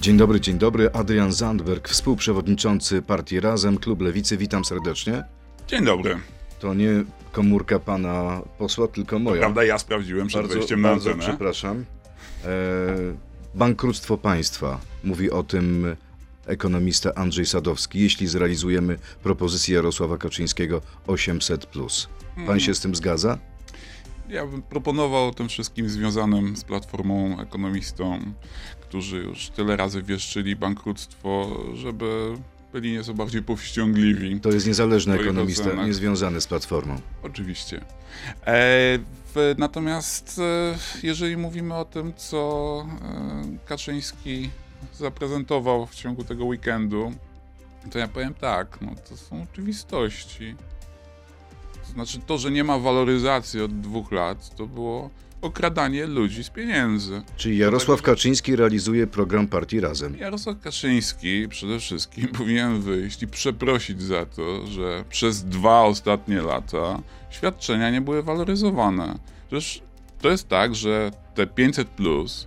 Dzień dobry, dzień dobry. Adrian Zandberg, współprzewodniczący partii Razem, Klub Lewicy. Witam serdecznie. Dzień dobry. To nie komórka pana posła, tylko moja. Prawda, ja sprawdziłem przed bardzo, wejściem na bardzo antenę. przepraszam. E, bankructwo państwa. Mówi o tym ekonomista Andrzej Sadowski. Jeśli zrealizujemy propozycję Jarosława Kaczyńskiego 800. Pan Hmm. się z tym zgadza? Ja bym proponował tym wszystkim związanym z Platformą ekonomistom, którzy już tyle razy wieszczyli bankructwo, żeby byli nieco bardziej powściągliwi. To jest niezależny ekonomista, ocenach. niezwiązany z Platformą. Oczywiście. E, w, natomiast e, jeżeli mówimy o tym, co e, Kaczyński zaprezentował w ciągu tego weekendu, to ja powiem tak, no to są oczywistości. Znaczy to, że nie ma waloryzacji od dwóch lat, to było okradanie ludzi z pieniędzy. Czyli Jarosław Kaczyński realizuje program partii Razem. Jarosław Kaczyński przede wszystkim powinien wyjść i przeprosić za to, że przez dwa ostatnie lata świadczenia nie były waloryzowane. Przecież to jest tak, że te 500 plus,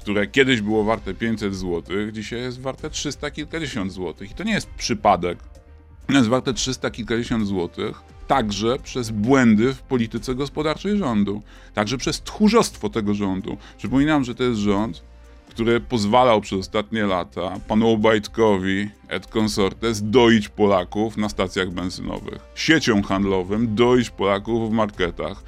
które kiedyś było warte 500 zł, dzisiaj jest warte 300 kilkadziesiąt złotych. I to nie jest przypadek. Jest warte 300 kilkadziesiąt złotych także przez błędy w polityce gospodarczej rządu, także przez tchórzostwo tego rządu. Przypominam, że to jest rząd, który pozwalał przez ostatnie lata panu Obajtkowi et consortes doić Polaków na stacjach benzynowych, siecią handlowym doić Polaków w marketach.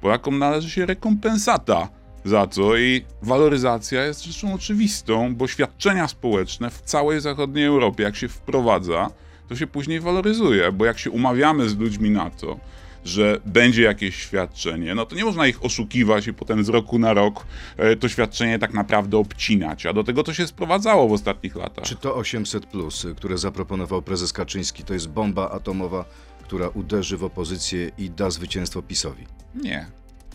Polakom należy się rekompensata za to i waloryzacja jest rzeczą oczywistą, bo świadczenia społeczne w całej zachodniej Europie, jak się wprowadza, to się później waloryzuje, bo jak się umawiamy z ludźmi na to, że będzie jakieś świadczenie, no to nie można ich oszukiwać i potem z roku na rok e, to świadczenie tak naprawdę obcinać, a do tego to się sprowadzało w ostatnich latach. Czy to 800, które zaproponował prezes Kaczyński, to jest bomba atomowa, która uderzy w opozycję i da zwycięstwo PiSowi? Nie.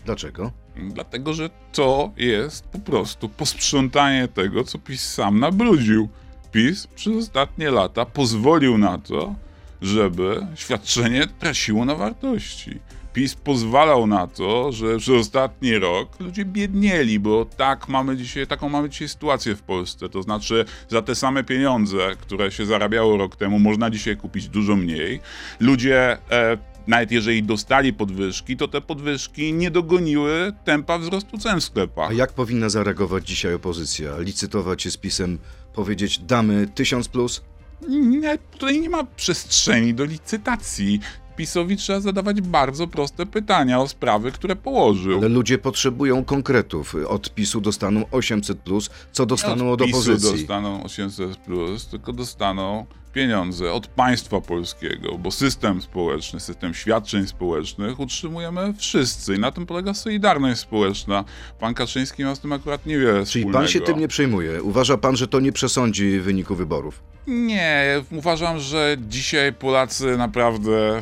Dlaczego? Dlatego, że to jest po prostu posprzątanie tego, co PiS sam nabrudził. PiS przez ostatnie lata pozwolił na to, żeby świadczenie traciło na wartości. PiS pozwalał na to, że przez ostatni rok ludzie biednieli, bo tak mamy dzisiaj, taką mamy dzisiaj sytuację w Polsce. To znaczy, za te same pieniądze, które się zarabiało rok temu, można dzisiaj kupić dużo mniej. Ludzie e, nawet jeżeli dostali podwyżki, to te podwyżki nie dogoniły tempa wzrostu cen w sklepach. A jak powinna zareagować dzisiaj opozycja? Licytować się z PiSem, powiedzieć damy 1000 plus? Nie, tutaj nie ma przestrzeni do licytacji. PiSowi trzeba zadawać bardzo proste pytania o sprawy, które położył. Ale ludzie potrzebują konkretów. Od PiSu dostaną 800 plus, co dostaną od, od PiSu opozycji. dostaną 800, plus, tylko dostaną pieniądze od państwa polskiego, bo system społeczny, system świadczeń społecznych utrzymujemy wszyscy i na tym polega solidarność społeczna. Pan Kaczyński ma z tym akurat niewiele Czyli wspólnego. pan się tym nie przejmuje. Uważa pan, że to nie przesądzi wyniku wyborów? Nie, uważam, że dzisiaj Polacy naprawdę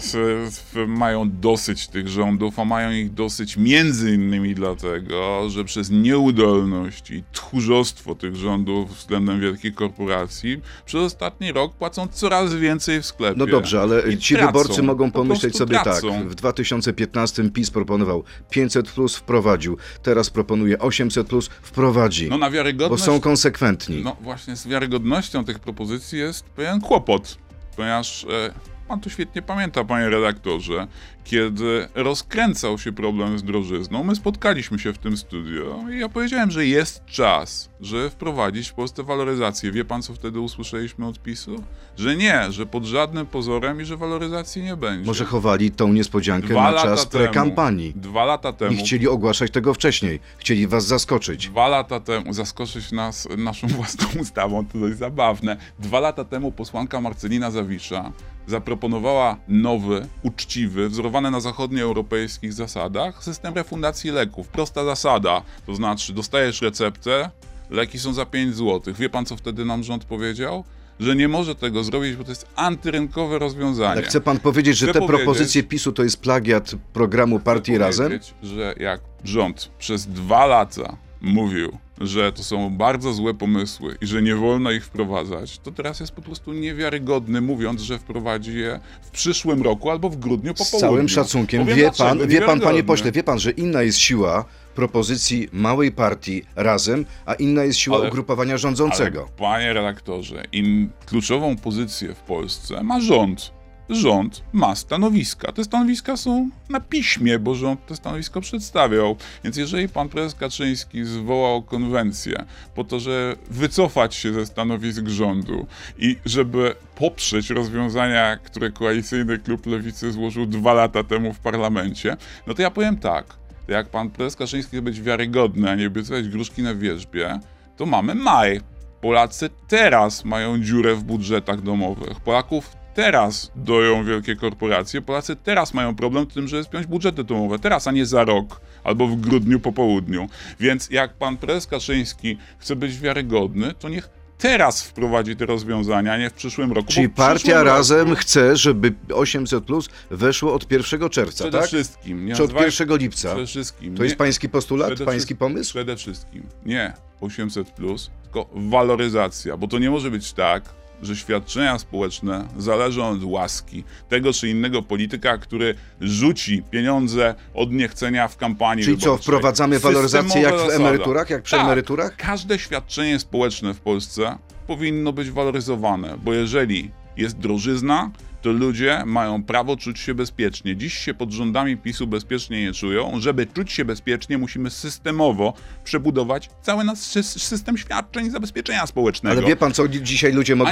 mają dosyć tych rządów, a mają ich dosyć między innymi dlatego, że przez nieudolność i tchórzostwo tych rządów względem wielkich korporacji przez ostatni rok płacą coraz więcej w sklepie. No dobrze, ale ci tracą, wyborcy mogą po pomyśleć sobie tracą. tak. W 2015 PiS proponował 500 plus, wprowadził. Teraz proponuje 800 plus, wprowadzi. No na bo wiarygodność... są konsekwentni. No właśnie z wiarygodnością tych propozycji jest pewien kłopot, ponieważ e, pan to świetnie pamięta, panie redaktorze, kiedy rozkręcał się problem z drożyzną, my spotkaliśmy się w tym studio i ja powiedziałem, że jest czas, żeby wprowadzić w Polsce waloryzację. Wie pan, co wtedy usłyszeliśmy od PiSu? Że nie, że pod żadnym pozorem i że waloryzacji nie będzie. Może chowali tą niespodziankę Dwa na czas prekampanii. Dwa lata temu. Nie chcieli ogłaszać tego wcześniej. Chcieli was zaskoczyć. Dwa lata temu, zaskoczyć nas naszą własną ustawą, to dość zabawne. Dwa lata temu posłanka Marcelina Zawisza zaproponowała nowy, uczciwy, wzorowany na zachodnioeuropejskich zasadach system refundacji leków. Prosta zasada, to znaczy dostajesz receptę, leki są za 5 zł. Wie pan, co wtedy nam rząd powiedział? Że nie może tego zrobić, bo to jest antyrynkowe rozwiązanie. Ale chce pan powiedzieć, że Chcę te propozycje PiSu to jest plagiat programu Partii Razem? powiedzieć, że jak rząd przez dwa lata mówił, że to są bardzo złe pomysły i że nie wolno ich wprowadzać, to teraz jest po prostu niewiarygodny, mówiąc, że wprowadzi je w przyszłym roku albo w grudniu po Z południu. całym szacunkiem, Powiem wie pan, wie pan, panie pośle, wie pan, że inna jest siła propozycji małej partii razem, a inna jest siła Ale- ugrupowania rządzącego. Ale, panie redaktorze, im kluczową pozycję w Polsce ma rząd. Rząd ma stanowiska. Te stanowiska są na piśmie, bo rząd te stanowisko przedstawiał. Więc jeżeli pan prezes Kaczyński zwołał konwencję po to, że wycofać się ze stanowisk rządu i żeby poprzeć rozwiązania, które koalicyjny klub Lewicy złożył dwa lata temu w parlamencie, no to ja powiem tak. Jak pan prezes Kaczyński chce być wiarygodny, a nie obiecywać gruszki na wierzbie, to mamy maj. Polacy teraz mają dziurę w budżetach domowych. Polaków teraz doją wielkie korporacje. Polacy teraz mają problem z tym, żeby spiąć budżety domowe. Teraz, a nie za rok albo w grudniu po południu. Więc jak pan prezes Kaczyński chce być wiarygodny, to niech teraz wprowadzi te rozwiązania, a nie w przyszłym roku. Czyli partia roku razem chce, żeby 800 plus weszło od 1 czerwca, Przede tak? wszystkim. Nie Czy od nazywaj- 1 lipca? Przede wszystkim. To jest nie- pański postulat, Przede pański wszystkim- pomysł? Przede wszystkim nie 800, tylko waloryzacja, bo to nie może być tak, że świadczenia społeczne zależą od łaski tego czy innego polityka, który rzuci pieniądze od niechcenia w kampanii Czyli co, wyborczej. wprowadzamy waloryzację jak w emeryturach, jak przy Tak. emeryturach? Każde świadczenie społeczne w Polsce powinno być waloryzowane, bo jeżeli jest drożyzna, to ludzie mają prawo czuć się bezpiecznie. Dziś się pod rządami PiSu bezpiecznie nie czują. Żeby czuć się bezpiecznie, musimy systemowo przebudować cały nasz sy- system świadczeń zabezpieczenia społecznego. Ale wie pan, co dzi- dzisiaj ludzie mogą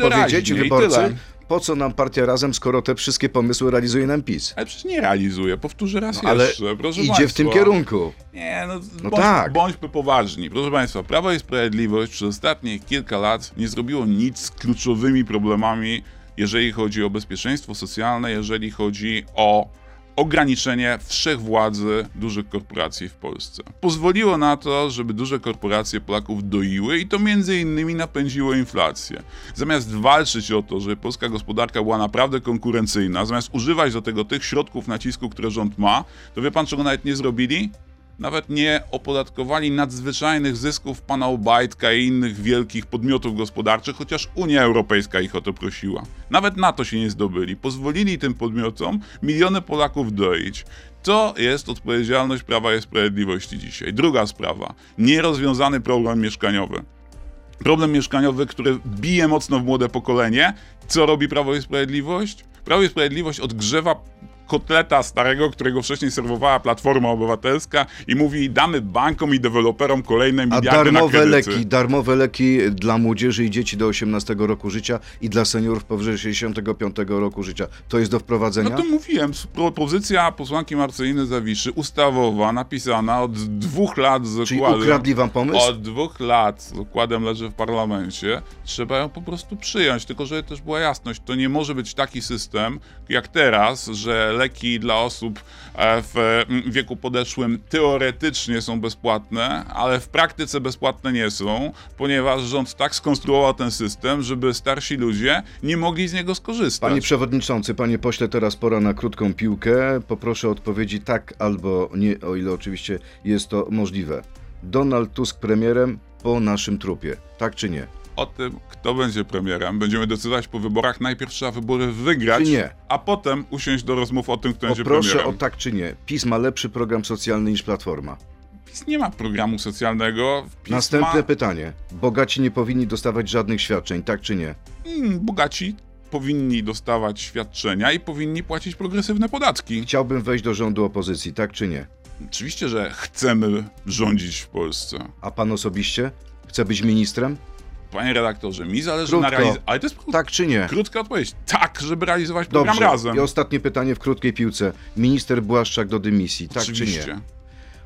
powiedzieć, wyborcy? Po co nam partia razem, skoro te wszystkie pomysły realizuje nam PiS? Ale przecież nie realizuje, powtórzę raz No, ale jeszcze. Proszę idzie państwa. w tym kierunku. Nie, no, No bądź, tak. bądźmy poważni. Proszę Państwa, Prawo i Sprawiedliwość przez ostatnie kilka lat nie zrobiło nic z kluczowymi problemami, jeżeli chodzi o bezpieczeństwo socjalne, jeżeli chodzi o ograniczenie wszechwładzy dużych korporacji w Polsce. Pozwoliło na to, żeby duże korporacje Polaków doiły i to między innymi napędziło inflację. Zamiast walczyć o to, żeby polska gospodarka była naprawdę konkurencyjna, zamiast używać do tego tych środków nacisku, które rząd ma, to wie pan czego nawet nie zrobili? Nawet nie opodatkowali nadzwyczajnych zysków pana Obajtka i innych wielkich podmiotów gospodarczych, chociaż Unia Europejska ich o to prosiła. Nawet na to się nie zdobyli. Pozwolili tym podmiotom miliony Polaków doić. To jest odpowiedzialność Prawa i Sprawiedliwości dzisiaj. Druga sprawa. Nierozwiązany problem mieszkaniowy. Problem mieszkaniowy, który bije mocno w młode pokolenie. Co robi Prawo i Sprawiedliwość? Prawo i Sprawiedliwość odgrzewa kotleta starego, którego wcześniej serwowała Platforma Obywatelska i mówi damy bankom i deweloperom kolejne A miliardy na darmowe kredyty. leki, darmowe leki dla młodzieży i dzieci do 18 roku życia i dla seniorów powyżej 65 roku życia. To jest do wprowadzenia? No to mówiłem, propozycja posłanki Marceliny Zawiszy, ustawowa, napisana od dwóch lat z Czyli układem. ukradli wam pomysł? Od dwóch lat z układem leży w parlamencie. Trzeba ją po prostu przyjąć. Tylko, żeby też była jasność, to nie może być taki system jak teraz, że leki dla osób e, w wieku podeszłym teoretycznie są bezpłatne, ale w praktyce bezpłatne nie są, ponieważ rząd tak skonstruował ten system, żeby starsi ludzie nie mogli z niego skorzystać. Panie przewodniczący, panie pośle, teraz pora na krótką piłkę. Poproszę odpowiedzi tak albo nie, o ile oczywiście jest to możliwe. Donald Tusk premierem po naszym trupie. Tak czy nie? O tym, kto będzie premierem, będziemy decydować po wyborach. Najpierw trzeba wybory wygrać, a potem usiąść do rozmów o tym, kto będzie Poproszę premierem. o tak czy nie. PiS ma lepszy program socjalny niż Platforma. PiS nie ma programu socjalnego. PiS Następne ma... pytanie. Bogaci nie powinni dostawać żadnych świadczeń, tak czy nie? Mm, bogaci powinni dostawać świadczenia i powinni płacić progresywne podatki. Chciałbym wejść do rządu opozycji, tak czy nie? Oczywiście, że chcemy rządzić w Polsce. A pan osobiście? Chce być ministrem? Panie redaktorze, mi zależy Krótko. na realizacji. Ale to jest Tak czy nie? krótka odpowiedź. Tak, żeby realizować program Dobrze. razem. I ostatnie pytanie w krótkiej piłce. Minister Błaszczak do dymisji, tak czy Oczywiście. nie?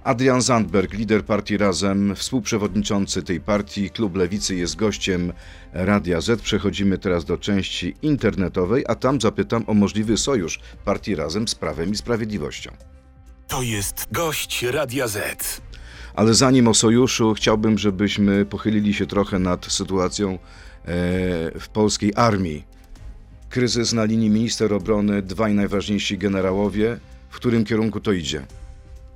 Adrian Zandberg, lider partii Razem, współprzewodniczący tej partii, klub Lewicy jest gościem Radia Z. Przechodzimy teraz do części internetowej, a tam zapytam o możliwy sojusz partii Razem z Prawem i Sprawiedliwością. To jest gość Radia Z. Ale zanim o sojuszu, chciałbym, żebyśmy pochylili się trochę nad sytuacją e, w polskiej armii. Kryzys na linii minister obrony, dwaj najważniejsi generałowie. W którym kierunku to idzie?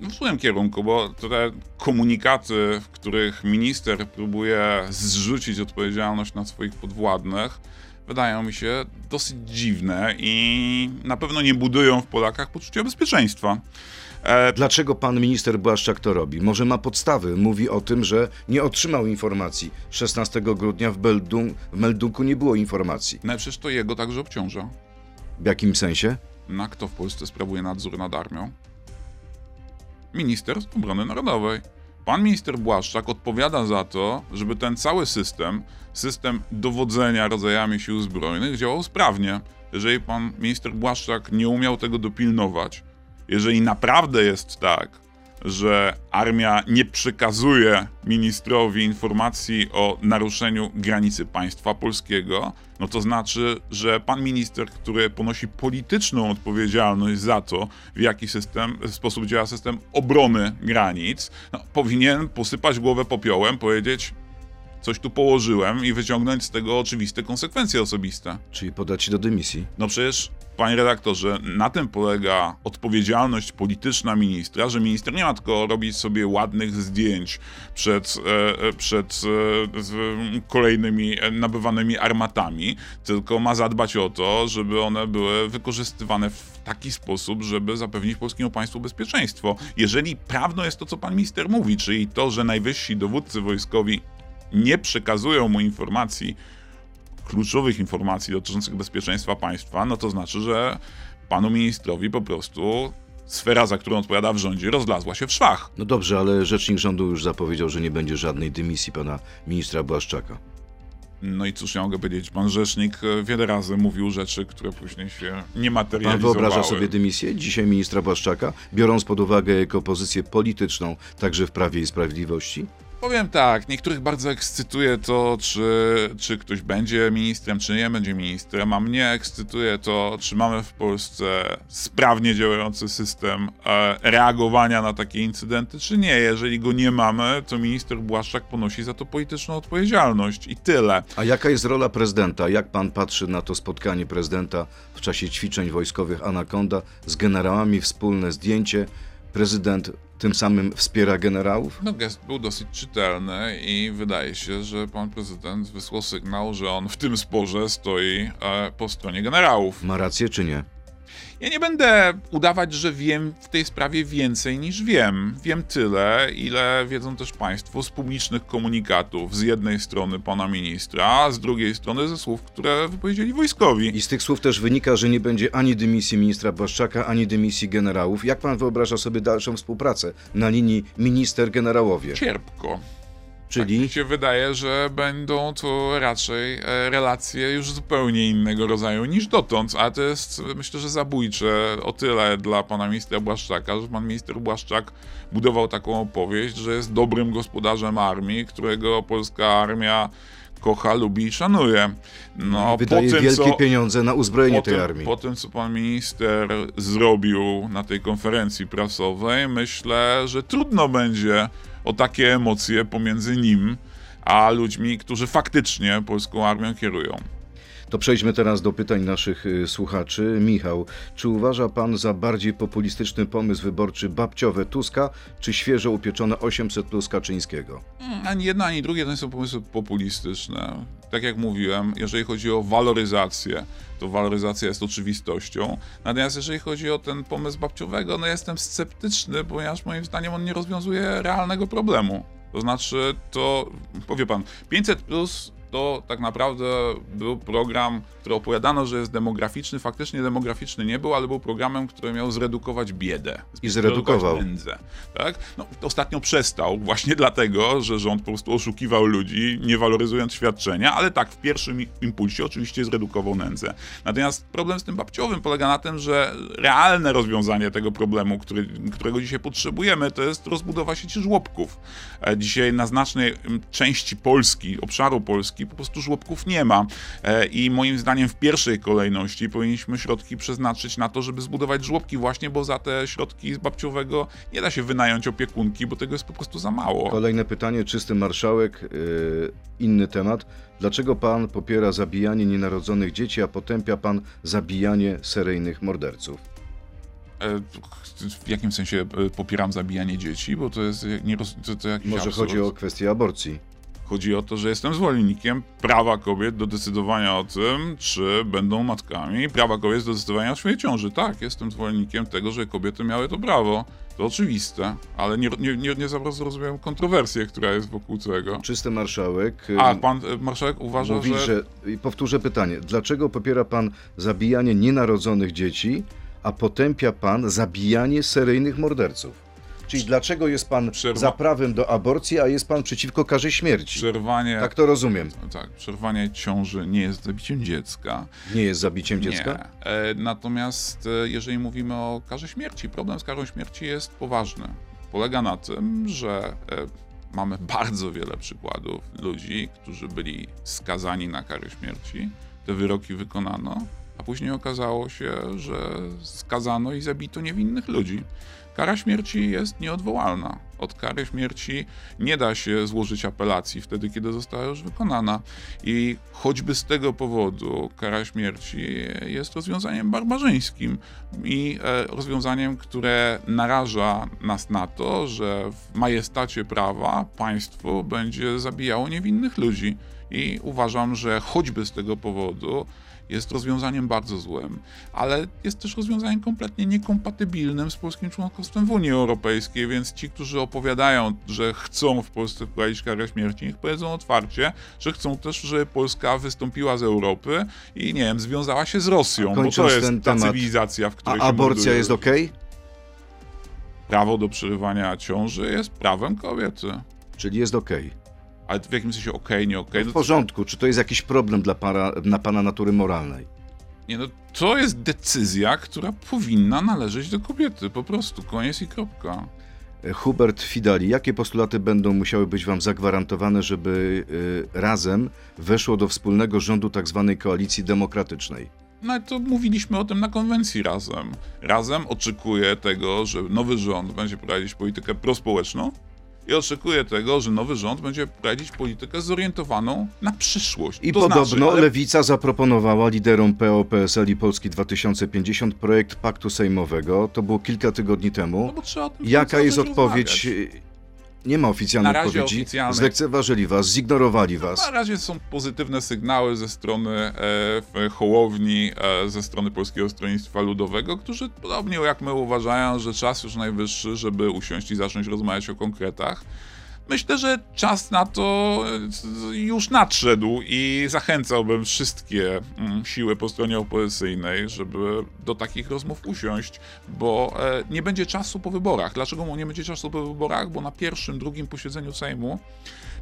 w złym kierunku, bo te komunikaty, w których minister próbuje zrzucić odpowiedzialność na swoich podwładnych, wydają mi się dosyć dziwne i na pewno nie budują w Polakach poczucia bezpieczeństwa. E... Dlaczego pan minister Błaszczak to robi? Może ma podstawy. Mówi o tym, że nie otrzymał informacji. 16 grudnia w, Beldun w Meldunku nie było informacji. No przecież to jego także obciąża. W jakim sensie? Na kto w Polsce sprawuje nadzór nad armią? Minister Obrony Narodowej. Pan minister Błaszczak odpowiada za to, żeby ten cały system, system dowodzenia rodzajami sił zbrojnych działał sprawnie. Jeżeli pan minister Błaszczak nie umiał tego dopilnować, jeżeli naprawdę jest tak, że armia nie przekazuje ministrowi informacji o naruszeniu granicy państwa polskiego, no to znaczy, że pan minister, który ponosi polityczną odpowiedzialność za to, w jaki system, w sposób działa system obrony granic, no, powinien posypać głowę popiołem, powiedzieć, coś tu położyłem i wyciągnąć z tego oczywiste konsekwencje osobiste. Czyli podać do dymisji. No przecież, panie redaktorze, na tym polega odpowiedzialność polityczna ministra, że minister nie ma tylko robić sobie ładnych zdjęć przed, e, e przed e, kolejnymi nabywanymi armatami, tylko ma zadbać o to, żeby one były wykorzystywane w taki sposób, żeby zapewnić polskiemu państwu bezpieczeństwo. Jeżeli prawdą jest to, co pan minister mówi, czyli to, że najwyżsi dowódcy wojskowi nie przekazują mu informacji, kluczowych informacji dotyczących bezpieczeństwa państwa, no to znaczy, że panu ministrowi po prostu sfera, za którą odpowiada w rządzie, rozlazła się w szwach. No dobrze, ale rzecznik rządu już zapowiedział, że nie będzie żadnej dymisji pana ministra Błaszczaka. No i cóż ja mogę powiedzieć, pan rzecznik e, wiele razy mówił rzeczy, które później się nie materializowały. Pan wyobraża sobie dymisję dzisiaj ministra Błaszczaka, biorąc pod uwagę jego pozycję polityczną także w Prawie i Sprawiedliwości? Powiem tak, niektórych bardzo ekscytuje to, czy, czy ktoś będzie ministrem, czy nie będzie ministrem, a mnie ekscytuje to, czy mamy w Polsce sprawnie działający system e, reagowania na takie incydenty, czy nie. Jeżeli go nie mamy, to minister Błaszczak ponosi za to polityczną odpowiedzialność i tyle. A jaka jest rola prezydenta? Jak pan patrzy na to spotkanie prezydenta w czasie ćwiczeń wojskowych Anakonda z generałami, wspólne zdjęcie? Prezydent tym samym wspiera generałów? No gest był dosyć czytelny i wydaje się, że pan prezydent wysłał sygnał, że on w tym sporze stoi e, po stronie generałów. Ma rację czy nie? Ja nie będę udawać, że wiem w tej sprawie więcej niż wiem. Wiem tyle, ile wiedzą też Państwo z publicznych komunikatów. Z jednej strony pana ministra, a z drugiej strony ze słów, które wypowiedzieli wojskowi. I z tych słów też wynika, że nie będzie ani dymisji ministra Błaszczaka, ani dymisji generałów. Jak pan wyobraża sobie dalszą współpracę na linii minister-generałowie? Cierpko. Czyli? Tak mi się wydaje, że będą to raczej e, relacje już zupełnie innego rodzaju niż dotąd, a to jest myślę, że zabójcze o tyle dla pana ministra Błaszczaka, że pan minister Błaszczak budował taką opowieść, że jest dobrym gospodarzem armii, którego polska armia kocha, lubi i szanuje. No, Wydaje po tym, wielkie co, pieniądze na uzbrojenie tej tym, armii. Po tym, co pan minister zrobił na tej konferencji prasowej, myślę, że trudno będzie o takie emocje pomiędzy nim a ludźmi, którzy faktycznie polską armią kierują. To przejdźmy teraz do pytań naszych y, słuchaczy. Michał, czy uważa pan za bardziej populistyczny pomysł wyborczy babciowe Tuska, czy świeżo upieczone 800 plus Kaczyńskiego? Hmm, ani jedna, ani drugie to nie są pomysły populistyczne. Tak jak mówiłem, jeżeli chodzi o waloryzację, to waloryzacja jest oczywistością. Natomiast jeżeli chodzi o ten pomysł babciowego, no jestem sceptyczny, ponieważ moim zdaniem on nie rozwiązuje realnego problemu. To znaczy, to powie pan, 500 plus to tak naprawdę był program, który opowiadano, że jest demograficzny. Faktycznie demograficzny nie był, ale był programem, który miał zredukować biedę. I zredukował. Nędzę, tak? No, ostatnio przestał właśnie dlatego, że rząd po prostu oszukiwał ludzi, nie waloryzując świadczenia, ale tak, w pierwszym impulsie oczywiście zredukował nędzę. Natomiast problem z tym babciowym polega na tym, że realne rozwiązanie tego problemu, który, którego dzisiaj potrzebujemy, to jest rozbudowa sieci żłobków. E, dzisiaj na znacznej części Polski, obszaru Polski, po prostu żłobków nie ma. E, I moim zdaniem w pierwszej kolejności powinniśmy środki przeznaczyć na to, żeby zbudować żłobki właśnie, bo za te środki z babciowego nie da się wynająć opiekunki, bo tego jest po prostu za mało. Kolejne pytanie, czysty marszałek, yy, inny temat. Dlaczego pan popiera zabijanie nienarodzonych dzieci, a potępia pan zabijanie seryjnych morderców? E, W jakim sensie e, popieram zabijanie dzieci? Bo to jest nie roz- to, to jakiś Może absurd. chodzi o kwestię aborcji. Chodzi o to, że jestem zwolennikiem prawa kobiet do decydowania o tym, czy będą matkami, prawa kobiet do decydowania o swojej ciąży. Tak, jestem zwolennikiem tego, że kobiety miały to prawo. To oczywiste, ale nie, nie, nie, nie za bardzo rozumiem kontrowersję, która jest wokół tego. Czysty marszałek. y, A, pan e, marszałek uważa, mówi, że... że... Powtórzę pytanie. Dlaczego popiera pan zabijanie nienarodzonych dzieci, a potępia pan zabijanie seryjnych morderców? Czyli dlaczego jest pan Przerwa- za prawem do aborcji, a jest pan przeciwko karze śmierci? Przerwanie, Tak to rozumiem. tak, przerwanie ciąży nie jest zabiciem dziecka. Nie jest zabiciem dziecka? E, natomiast e, jeżeli mówimy o karze śmierci, problem z karą śmierci jest poważny. Polega na tym, że e, mamy bardzo wiele przykładów ludzi, którzy byli skazani na karę śmierci, te wyroki wykonano, a później okazało się, że skazano i zabito niewinnych ludzi. Kara śmierci jest nieodwołalna. Od kary śmierci nie da się złożyć apelacji wtedy, kiedy została już wykonana. I choćby z tego powodu kara śmierci jest rozwiązaniem barbarzyńskim i e, rozwiązaniem, które naraża nas na to, że w majestacie prawa państwo będzie zabijało niewinnych ludzi. I uważam, że choćby z tego powodu jest rozwiązaniem bardzo złym, ale jest też rozwiązaniem kompletnie niekompatybilnym z polskim członkostwem w Unii Europejskiej, więc ci, którzy opowiadają, że chcą w Polsce wprowadzić karę śmierci, niech powiedzą otwarcie, że chcą też, żeby Polska wystąpiła z Europy i, nie wiem, związała się z Rosją, bo to jest ta temat, cywilizacja, w A której się aborcja jest ok? Prawo do przerywania ciąży jest prawem kobiety. Czyli jest ok. Ale w jakim sensie okej, nie okej? W No to- porządku. Czy to jest jakiś problem dla para, na pana natury moralnej? Nie, no to jest decyzja, która powinna należeć do kobiety. Po prostu koniec i kropka. Hubert Fidali, jakie postulaty będą musiały być wam zagwarantowane, żeby y, razem weszło do wspólnego rządu tzw. koalicji demokratycznej? No to mówiliśmy o tym na konwencji razem. Razem oczekuję tego, że nowy rząd będzie prowadzić politykę prospołeczną i oczekuję tego, że nowy rząd będzie prowadzić politykę zorientowaną na przyszłość. I to podobno znaczy, ale Lewica zaproponowała liderom PO, PSL i Polski 2050 projekt paktu sejmowego. To było kilka tygodni No temu. bo trzeba o tym Jaka jest odpowiedź? rozmawiać. Nie ma oficjalnej Na odpowiedzi. oficjalnej. Zlekceważyli was, zignorowali Na was. razie są pozytywne sygnały ze strony e, Hołowni, e, ze strony Polskiego Stronnictwa Ludowego, którzy podobnie jak my uważają, że czas już najwyższy, żeby usiąść i zacząć rozmawiać o konkretach. Myślę, że czas na to e, już nadszedł i zachęcałbym wszystkie mm, siły po stronie opozycyjnej, żeby do takich rozmów usiąść, bo e, nie będzie czasu po wyborach. Dlaczego nie będzie czasu po wyborach? Bo na pierwszym, drugim posiedzeniu Sejmu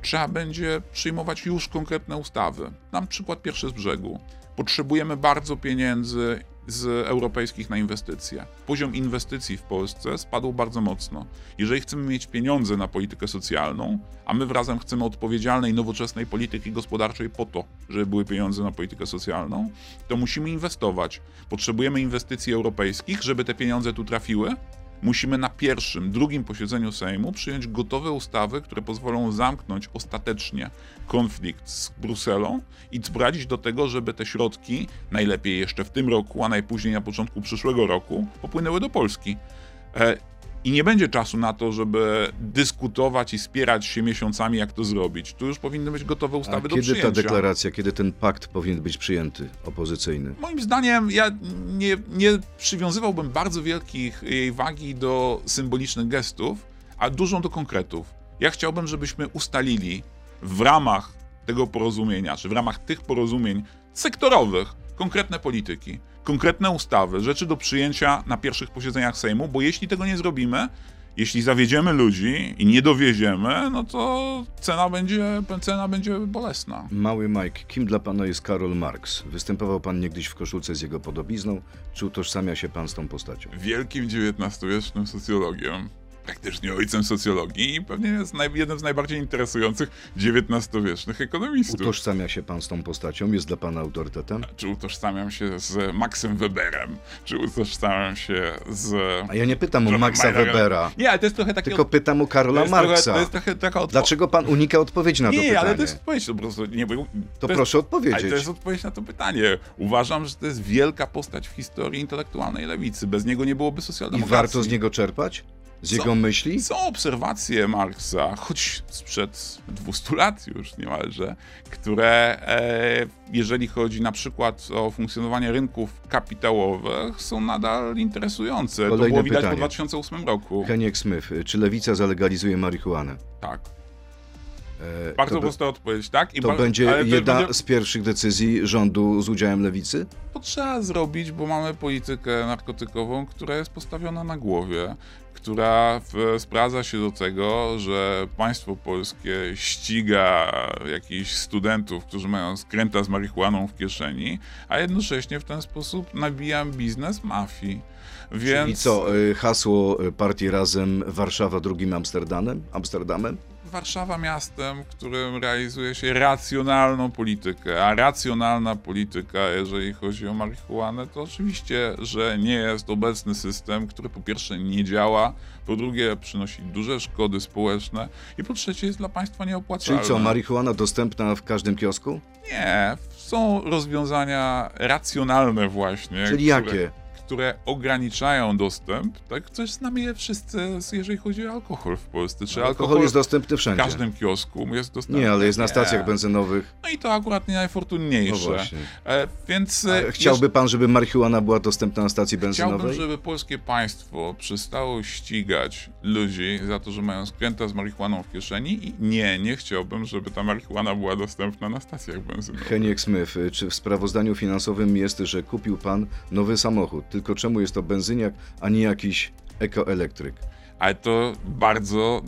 trzeba będzie przyjmować już konkretne ustawy. Dam przykład pierwszy z brzegu. Potrzebujemy bardzo pieniędzy z europejskich na inwestycje. Poziom inwestycji w Polsce spadł bardzo mocno. Jeżeli chcemy mieć pieniądze na politykę socjalną, a my razem chcemy odpowiedzialnej, nowoczesnej polityki gospodarczej po to, żeby były pieniądze na politykę socjalną, to musimy inwestować. Potrzebujemy inwestycji europejskich, żeby te pieniądze tu trafiły, musimy na pierwszym, drugim posiedzeniu Sejmu przyjąć gotowe ustawy, które pozwolą zamknąć ostatecznie konflikt z Brukselą i doprowadzić do tego, żeby te środki, najlepiej jeszcze w tym roku, a najpóźniej na początku przyszłego roku, popłynęły do Polski. I nie będzie czasu na to, żeby dyskutować i spierać się miesiącami, jak to zrobić. Tu już powinny być gotowe A ustawy do kiedy ta przyjęcia. deklaracja, kiedy ten pakt powinien być przyjęty, opozycyjny? Moim zdaniem ja nie, nie przywiązywałbym bardzo wielkich jej wagi do symbolicznych gestów, a dużą do konkretów. Ja chciałbym, żebyśmy ustalili w ramach tego porozumienia, czy w ramach tych porozumień sektorowych konkretne polityki, konkretne ustawy, rzeczy do przyjęcia na pierwszych posiedzeniach Sejmu, bo jeśli tego nie zrobimy, jeśli zawiedziemy ludzi i nie dowieziemy, no to cena będzie, cena będzie bolesna. Mały Mike, kim dla pana jest Karol Marx? Występował pan niegdyś w koszulce z jego podobizną? Czy utożsamia się pan z tą postacią? wielkim XIX-wiecznym socjologiem, praktycznie ojcem socjologii i pewnie jest jednym z najbardziej interesujących XIX-wiecznych ekonomistów. Utożsamia się pan z tą postacią? Jest dla pana autorytetem? Czy utożsamiam się z Maxem Weberem? Czy utożsamiam się z... A ja nie pytam o Maxa? Webera, Nie, ale to jest trochę takie... tylko pytam o to Karla trochę, Marksa. to jest trochę taka odpowiedź. Dlaczego pan unika odpowiedzi na to Nie, pytanie? ale to jest odpowiedź, to po prostu nie, bo, To jest- proszę odpowiedzieć. Ale to jest odpowiedź na to pytanie. Uważam, że to jest wielka postać w historii intelektualnej lewicy. Bez niego nie byłoby I socjaldemokracji. warto z niego czerpać? Z Co? jego myśli? Są obserwacje Marksa, choć sprzed 200 lat już niemalże, które e, jeżeli chodzi na przykład o funkcjonowanie rynków kapitałowych, są nadal interesujące. to Kolejne było widać pytanie. po 2008 roku. Heniek Smith, czy lewica zalegalizuje marihuanę? Tak. E, Bardzo to, prosta odpowiedź, tak? I to ba- będzie to jedna będzie- z pierwszych decyzji rządu z udziałem lewicy? To trzeba zrobić, bo mamy politykę narkotykową, która jest postawiona na głowie, która sprawdza się do tego, że państwo polskie ściga jakichś studentów, którzy mają skręta z marihuaną w kieszeni, a jednocześnie w ten sposób nabija biznes mafii. Więc I co, y, hasło y, partii Razem Warszawa drugim Amsterdamem? Amsterdamem? Warszawa miastem, w którym realizuje się racjonalną politykę, a racjonalna polityka, jeżeli chodzi o marihuanę, to oczywiście, że nie jest obecny system, który po pierwsze nie działa, po drugie przynosi duże szkody społeczne i po trzecie jest dla państwa nieopłacalny. Czyli co, marihuana dostępna w każdym kiosku? Nie, są rozwiązania racjonalne właśnie. Czyli które, jakie? Które ograniczają dostęp, tak? Coś znamy je wszyscy, jeżeli chodzi o alkohol w Polsce. Czy Alkohol alkohol jest dostępny w wszędzie. każdym kiosku jest dostępny. Nie, ale jest na stacjach Nie. benzynowych. No i to akurat nie najfortunniejsze. No. E, więc A e, chciałby pan, żeby marihuana była dostępna na stacji jeszcze chciałbym, benzynowej? żeby polskie państwo przestało ścigać ludzi za to, że mają skręta z marihuaną w kieszeni i nie, nie chciałbym, żeby ta marihuana była dostępna na stacjach benzynowych. Heniek Smith, czy w sprawozdaniu finansowym jest, że kupił pan nowy samochód? Tylko czemu jest to benzyniak, a nie jakiś ekoelektryk? Ale to bardzo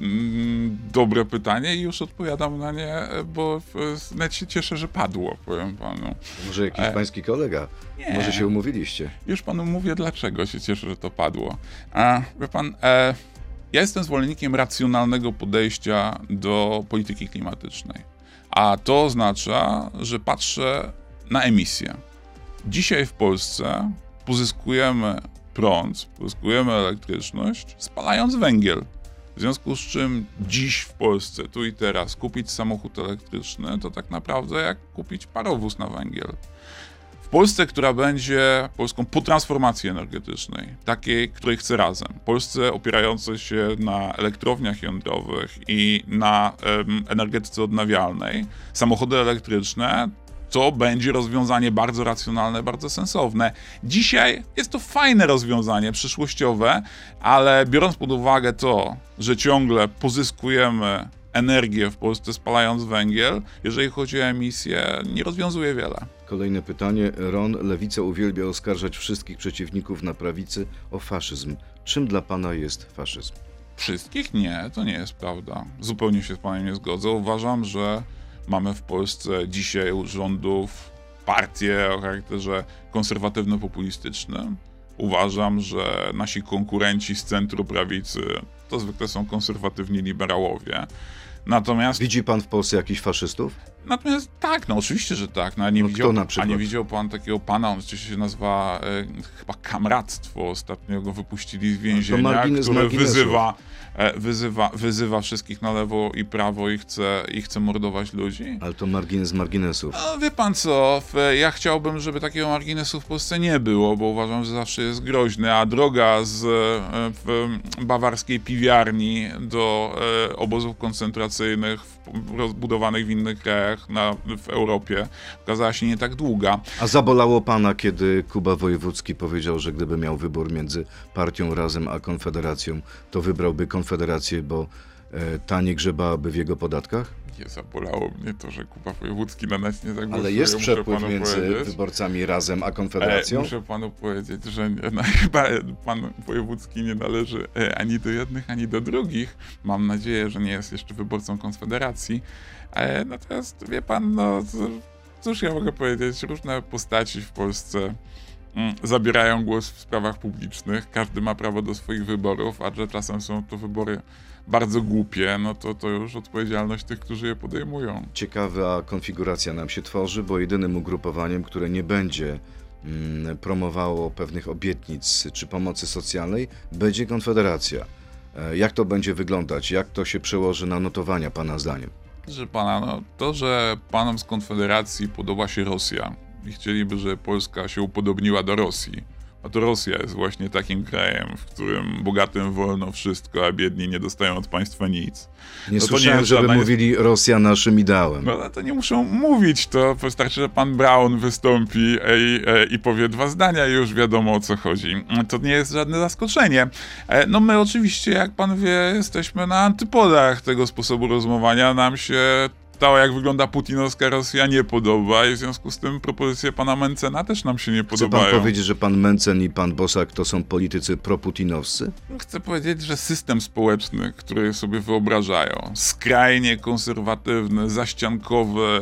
mm, dobre pytanie i już odpowiadam na nie, e, bo nawet się cieszę, że padło, powiem panu. Może jakiś E, pański kolega? nie. Może się umówiliście? Już panu mówię, dlaczego się cieszę, że to padło. A, wie pan, e, ja jestem zwolennikiem racjonalnego podejścia do polityki klimatycznej. A to oznacza, że patrzę na emisję. Dzisiaj w Polsce pozyskujemy prąd, pozyskujemy elektryczność, spalając węgiel. W związku z czym dziś w Polsce, tu i teraz, kupić samochód elektryczny to tak naprawdę jak kupić parowóz na węgiel. W Polsce, która będzie Polską po transformacji energetycznej, takiej, której chce razem. Polsce opierającej się na elektrowniach jądrowych i na em, energetyce odnawialnej, samochody elektryczne to będzie rozwiązanie bardzo racjonalne, bardzo sensowne. Dzisiaj jest to fajne rozwiązanie przyszłościowe, ale biorąc pod uwagę to, że ciągle pozyskujemy energię w Polsce spalając węgiel, jeżeli chodzi o emisję, nie rozwiązuje wiele. Kolejne pytanie. Ron, lewica uwielbia oskarżać wszystkich przeciwników na prawicy o faszyzm. Czym dla pana jest faszyzm? Wszystkich? Nie, to nie jest prawda. Zupełnie się z panem nie zgodzę. Uważam, że mamy w Polsce dzisiaj rządów partię o charakterze konserwatywno-populistycznym. Uważam, że nasi konkurenci z centru prawicy to zwykle są konserwatywni liberałowie. Natomiast, Widzi pan w Polsce jakichś faszystów? natomiast tak, no oczywiście, że tak. No, a, nie No widział, a nie widział pan takiego pana, on oczywiście się nazywa e, chyba Kamractwo. Ostatnio go wypuścili z więzienia, margines które wyzywa, e, wyzywa, wyzywa wszystkich na lewo i prawo i chce, i chce mordować ludzi. Ale to margines marginesów. No, wie pan co, ja chciałbym, żeby takiego marginesu w Polsce nie było, bo uważam, że zawsze jest groźny, a droga z e, bawarskiej piwiarni do e, obozów koncentracyjnych w, rozbudowanych w innych krajach na, w Europie okazała się nie tak długa. A zabolało pana, kiedy Kuba Wojewódzki powiedział, że gdyby miał wybór między partią Razem a Konfederacją, to wybrałby Konfederację, bo e, ta nie grzebałaby w jego podatkach? Nie zabolało mnie to, że Kuba Wojewódzki na nas nie zagłosuje. Ale jest przepływ między powiedzieć. wyborcami Razem a E, Konfederacją? muszę panu powiedzieć, że nie, no, chyba pan Wojewódzki nie należy e, ani do jednych, ani do drugich. Mam nadzieję, że nie jest jeszcze wyborcą Konfederacji. E, natomiast wie pan, no cóż ja mogę powiedzieć, różne postaci w Polsce mm, zabierają głos w sprawach publicznych. Każdy ma prawo do swoich wyborów, a że czasem są to wybory bardzo głupie, no to to już odpowiedzialność tych, którzy je podejmują. Ciekawa konfiguracja nam się tworzy, bo jedynym ugrupowaniem, które nie będzie mm, promowało pewnych obietnic czy pomocy socjalnej, będzie Konfederacja. E, Jak to będzie wyglądać? Jak to się przełoży na notowania, Pana zdaniem? Że pana, no to, że panom z Konfederacji podoba się Rosja i chcieliby, żeby Polska się upodobniła do Rosji, a to Rosja jest właśnie takim krajem, w którym bogatym wolno wszystko, a biedni nie dostają od państwa nic. Nie No nie słyszałem, jest żeby mówili Rosja naszym ideałem. No to nie muszą mówić, to wystarczy, że pan Brown wystąpi i, i powie dwa zdania i już wiadomo o co chodzi. To nie jest żadne zaskoczenie. E, No my oczywiście, jak pan wie, jesteśmy na antypodach tego sposobu rozmowania. Nam się to, jak wygląda putinowska Rosja nie podoba i w związku z tym propozycje pana Mencena też nam się nie Chce pan podobają. powiedzieć, że pan Mencen i pan Bosak to są politycy proputinowscy? Chcę powiedzieć, że system społeczny, który sobie wyobrażają, skrajnie konserwatywny, zaściankowy,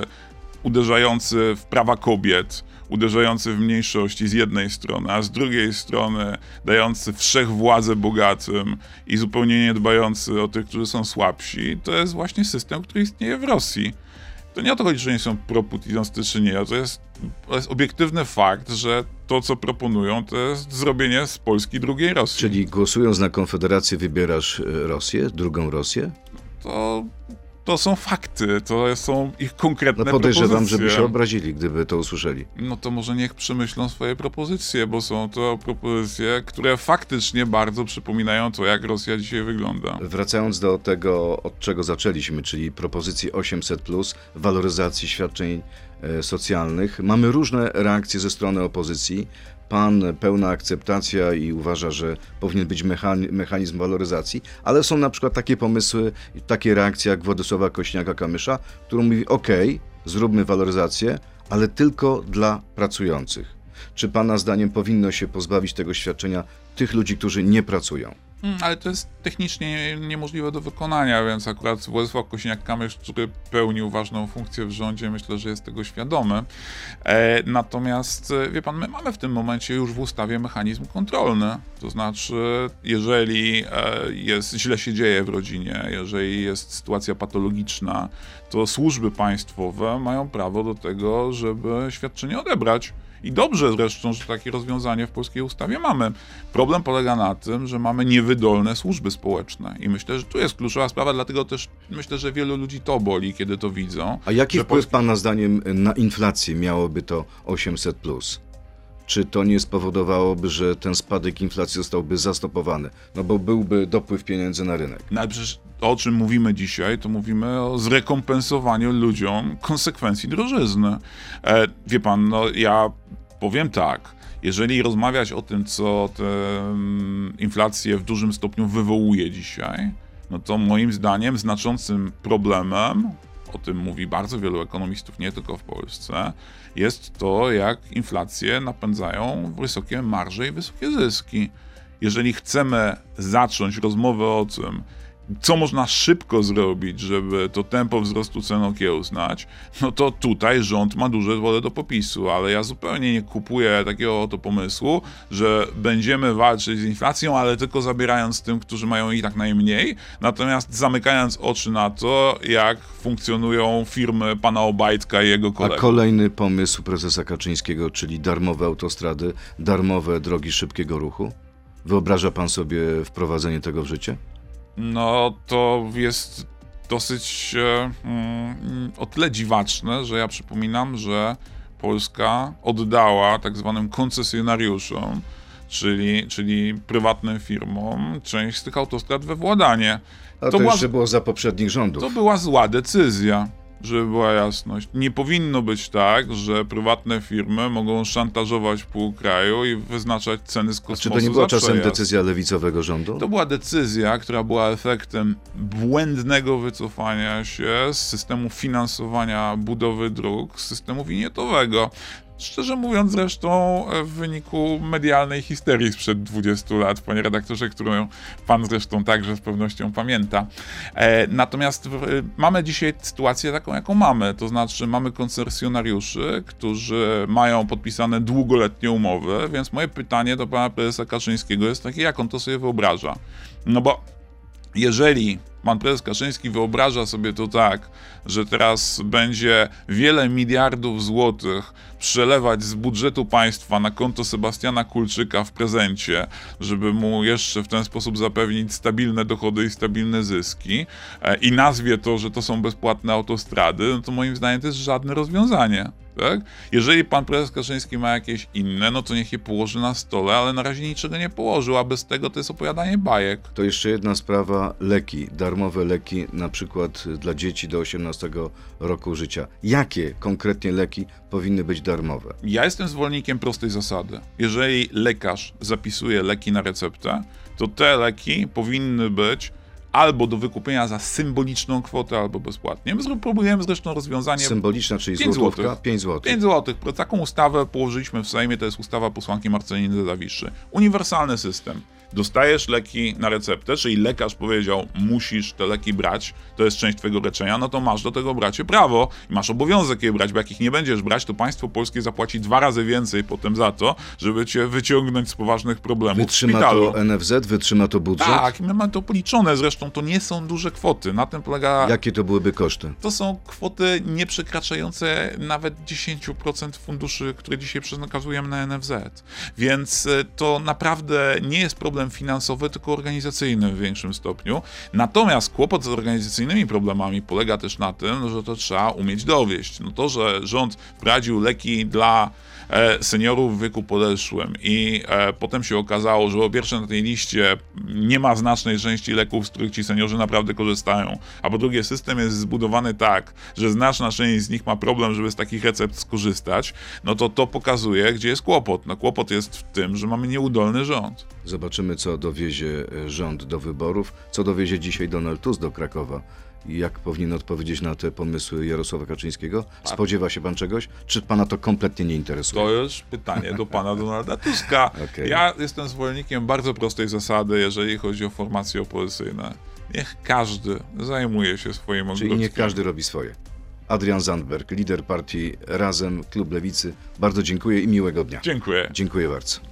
uderzający w prawa kobiet, uderzający w mniejszości z jednej strony, a z drugiej strony dający wszechwładzę bogatym i zupełnie nie dbający o tych, którzy są słabsi, to jest właśnie system, który istnieje w Rosji. To nie o to chodzi, że nie są proputinowscy czy nie, to jest, to jest obiektywny fakt, że to, co proponują, to jest zrobienie z Polski drugiej Rosji. Czyli głosując na Konfederację wybierasz e, Rosję, drugą Rosję? to, to są fakty, to są ich konkretne No podejrzewam, propozycje. żeby się obrazili, gdyby to usłyszeli. No to może niech przemyślą swoje propozycje, bo są to propozycje, które faktycznie bardzo przypominają to, jak Rosja dzisiaj wygląda. Wracając do tego, od czego zaczęliśmy, czyli propozycji 800, waloryzacji świadczeń e, socjalnych, mamy różne reakcje ze strony opozycji. Pan pełna akceptacja i uważa, że powinien być mechan- mechanizm waloryzacji, ale są na przykład takie pomysły, takie reakcje jak Władysława Kośniaka-Kamysza, który mówi: OK, zróbmy waloryzację, ale tylko dla pracujących. Czy Pana zdaniem powinno się pozbawić tego świadczenia tych ludzi, którzy nie pracują? Mm, Ale to jest technicznie niemożliwe do wykonania, więc akurat Władysław Kosiniak-Kamysz, który pełnił ważną funkcję w rządzie, myślę, że jest tego świadomy. E, natomiast, e, wie pan, my mamy w tym momencie już w ustawie mechanizm kontrolny. To znaczy, jeżeli e, jest, źle się dzieje w rodzinie, jeżeli jest sytuacja patologiczna, to służby państwowe mają prawo do tego, żeby świadczenie odebrać. I dobrze zresztą, że takie rozwiązanie w polskiej ustawie mamy. Problem polega na tym, że mamy niewydolne służby społeczne. I myślę, że tu jest kluczowa sprawa, dlatego też myślę, że wielu ludzi to boli, kiedy to widzą. A jaki wpływ Pana zdaniem na inflację miałoby to 800? Czy to nie spowodowałoby, że ten spadek inflacji zostałby zastopowany? No bo byłby dopływ pieniędzy na rynek. No ale przecież o czym mówimy dzisiaj, to mówimy o zrekompensowaniu ludziom konsekwencji drożyzny. E, wie pan, no ja powiem tak. Jeżeli rozmawiać o tym, co tę mm, inflację w dużym stopniu wywołuje dzisiaj, no to moim zdaniem znaczącym problemem, o tym mówi bardzo wielu ekonomistów, nie tylko w Polsce, jest to, jak inflację napędzają wysokie marże i wysokie zyski. Jeżeli chcemy zacząć rozmowę o tym, co można szybko zrobić, żeby to tempo wzrostu cen okiełznać, no to tutaj rząd ma duże pole do popisu, ale ja zupełnie nie kupuję takiego oto pomysłu, że będziemy walczyć z inflacją, ale tylko zabierając tym, którzy mają i tak najmniej, natomiast zamykając oczy na to, jak funkcjonują firmy pana Obajtka i jego A kolegów. kolejny pomysł prezesa Kaczyńskiego, czyli darmowe autostrady, darmowe drogi szybkiego ruchu? Wyobraża Pan sobie wprowadzenie tego w życie? No to jest dosyć e, mm, o tyle dziwaczne, że ja przypominam, że Polska oddała tak zwanym koncesjonariuszom, czyli, czyli prywatnym firmom, część z tych autostrad we władanie. A to, To była- jeszcze było za poprzednich rządów. To była zła decyzja, żeby była jasność. Nie powinno być tak, że prywatne firmy mogą szantażować pół kraju i wyznaczać ceny z kosmosu Czy to nie była za czasem przejazd. decyzja lewicowego rządu? To była decyzja, która była efektem błędnego wycofania się z systemu finansowania budowy dróg, z systemu winietowego. Szczerze mówiąc, zresztą e, w wyniku medialnej histerii sprzed 20 lat, panie redaktorze, którą pan zresztą także z pewnością pamięta. E, natomiast w, mamy dzisiaj sytuację taką, jaką mamy. To znaczy, mamy koncesjonariuszy, którzy mają podpisane długoletnie umowy, więc moje pytanie do pana prezesa Kaczyńskiego jest takie, jak on to sobie wyobraża. No bo jeżeli pan prezes Kaczyński wyobraża sobie to tak, że teraz będzie wiele miliardów złotych przelewać z budżetu państwa na konto Sebastiana Kulczyka w prezencie, żeby mu jeszcze w ten sposób zapewnić stabilne dochody i stabilne zyski e, i nazwie to, że to są bezpłatne autostrady, no to moim zdaniem to jest żadne rozwiązanie. Tak? Jeżeli pan prezes Kaczyński ma jakieś inne, no to niech je położy na stole, ale na razie niczego nie położył, a bez tego to jest opowiadanie bajek. To jeszcze jedna sprawa, leki, darmowe leki, na przykład dla dzieci do 18 roku życia. Jakie konkretnie leki powinny być darmowe? Ja jestem zwolennikiem prostej zasady. Jeżeli lekarz zapisuje leki na receptę, to te leki powinny być albo do wykupienia za symboliczną kwotę, albo bezpłatnie. My próbujemy zresztą rozwiązanie Symboliczna, czyli Pięć złotówka, złotych. 5 zł. 5 zł. Taką ustawę położyliśmy w Sejmie, to jest ustawa posłanki Marceliny Zawiszy. Uniwersalny system. Dostajesz leki na receptę, czyli lekarz powiedział, musisz te leki brać, to jest część twojego leczenia, no to masz do tego bracie prawo i masz obowiązek je brać, bo jak ich nie będziesz brać, to państwo polskie zapłaci dwa razy więcej potem za to, żeby cię wyciągnąć z poważnych problemów Wytrzyma to NFZ, wytrzyma to budżet? Tak, my mamy to policzone, zresztą to nie są duże kwoty, na tym polega Jakie to byłyby koszty? to są kwoty nie przekraczające nawet 10% funduszy, które dzisiaj przekazujemy na NFZ. Więc e, to naprawdę nie jest problem finansowy, tylko organizacyjny w większym stopniu. Natomiast kłopot z organizacyjnymi problemami polega też na tym, że to trzeba umieć dowieść. No to, że rząd wprowadził leki dla e, seniorów w wieku podeszłym i e, potem się okazało, że po pierwsze na tej liście nie ma znacznej części leków, z których ci seniorzy naprawdę korzystają, a po drugie system jest zbudowany tak, że znaczna część z nich ma problem, żeby z takich recept skorzystać, no to to pokazuje, gdzie jest kłopot. No kłopot jest w tym, że mamy nieudolny rząd. Zobaczymy, co dowiezie e, rząd do wyborów, co dowiezie dzisiaj Donald Tusk do Krakowa. Jak powinien odpowiedzieć na te pomysły Jarosława Kaczyńskiego? Spodziewa się pan czegoś? Czy pana to kompletnie nie interesuje? To już pytanie do pana Donalda Tuska. Okej. Ja jestem zwolennikiem bardzo prostej zasady, jeżeli chodzi o formacje opozycyjne. Niech każdy zajmuje się swoim Czyli ogródkiem. niech każdy robi swoje. Adrian Zandberg, lider partii Razem, Klub Lewicy. Bardzo dziękuję i miłego dnia. Dziękuję. Dziękuję bardzo.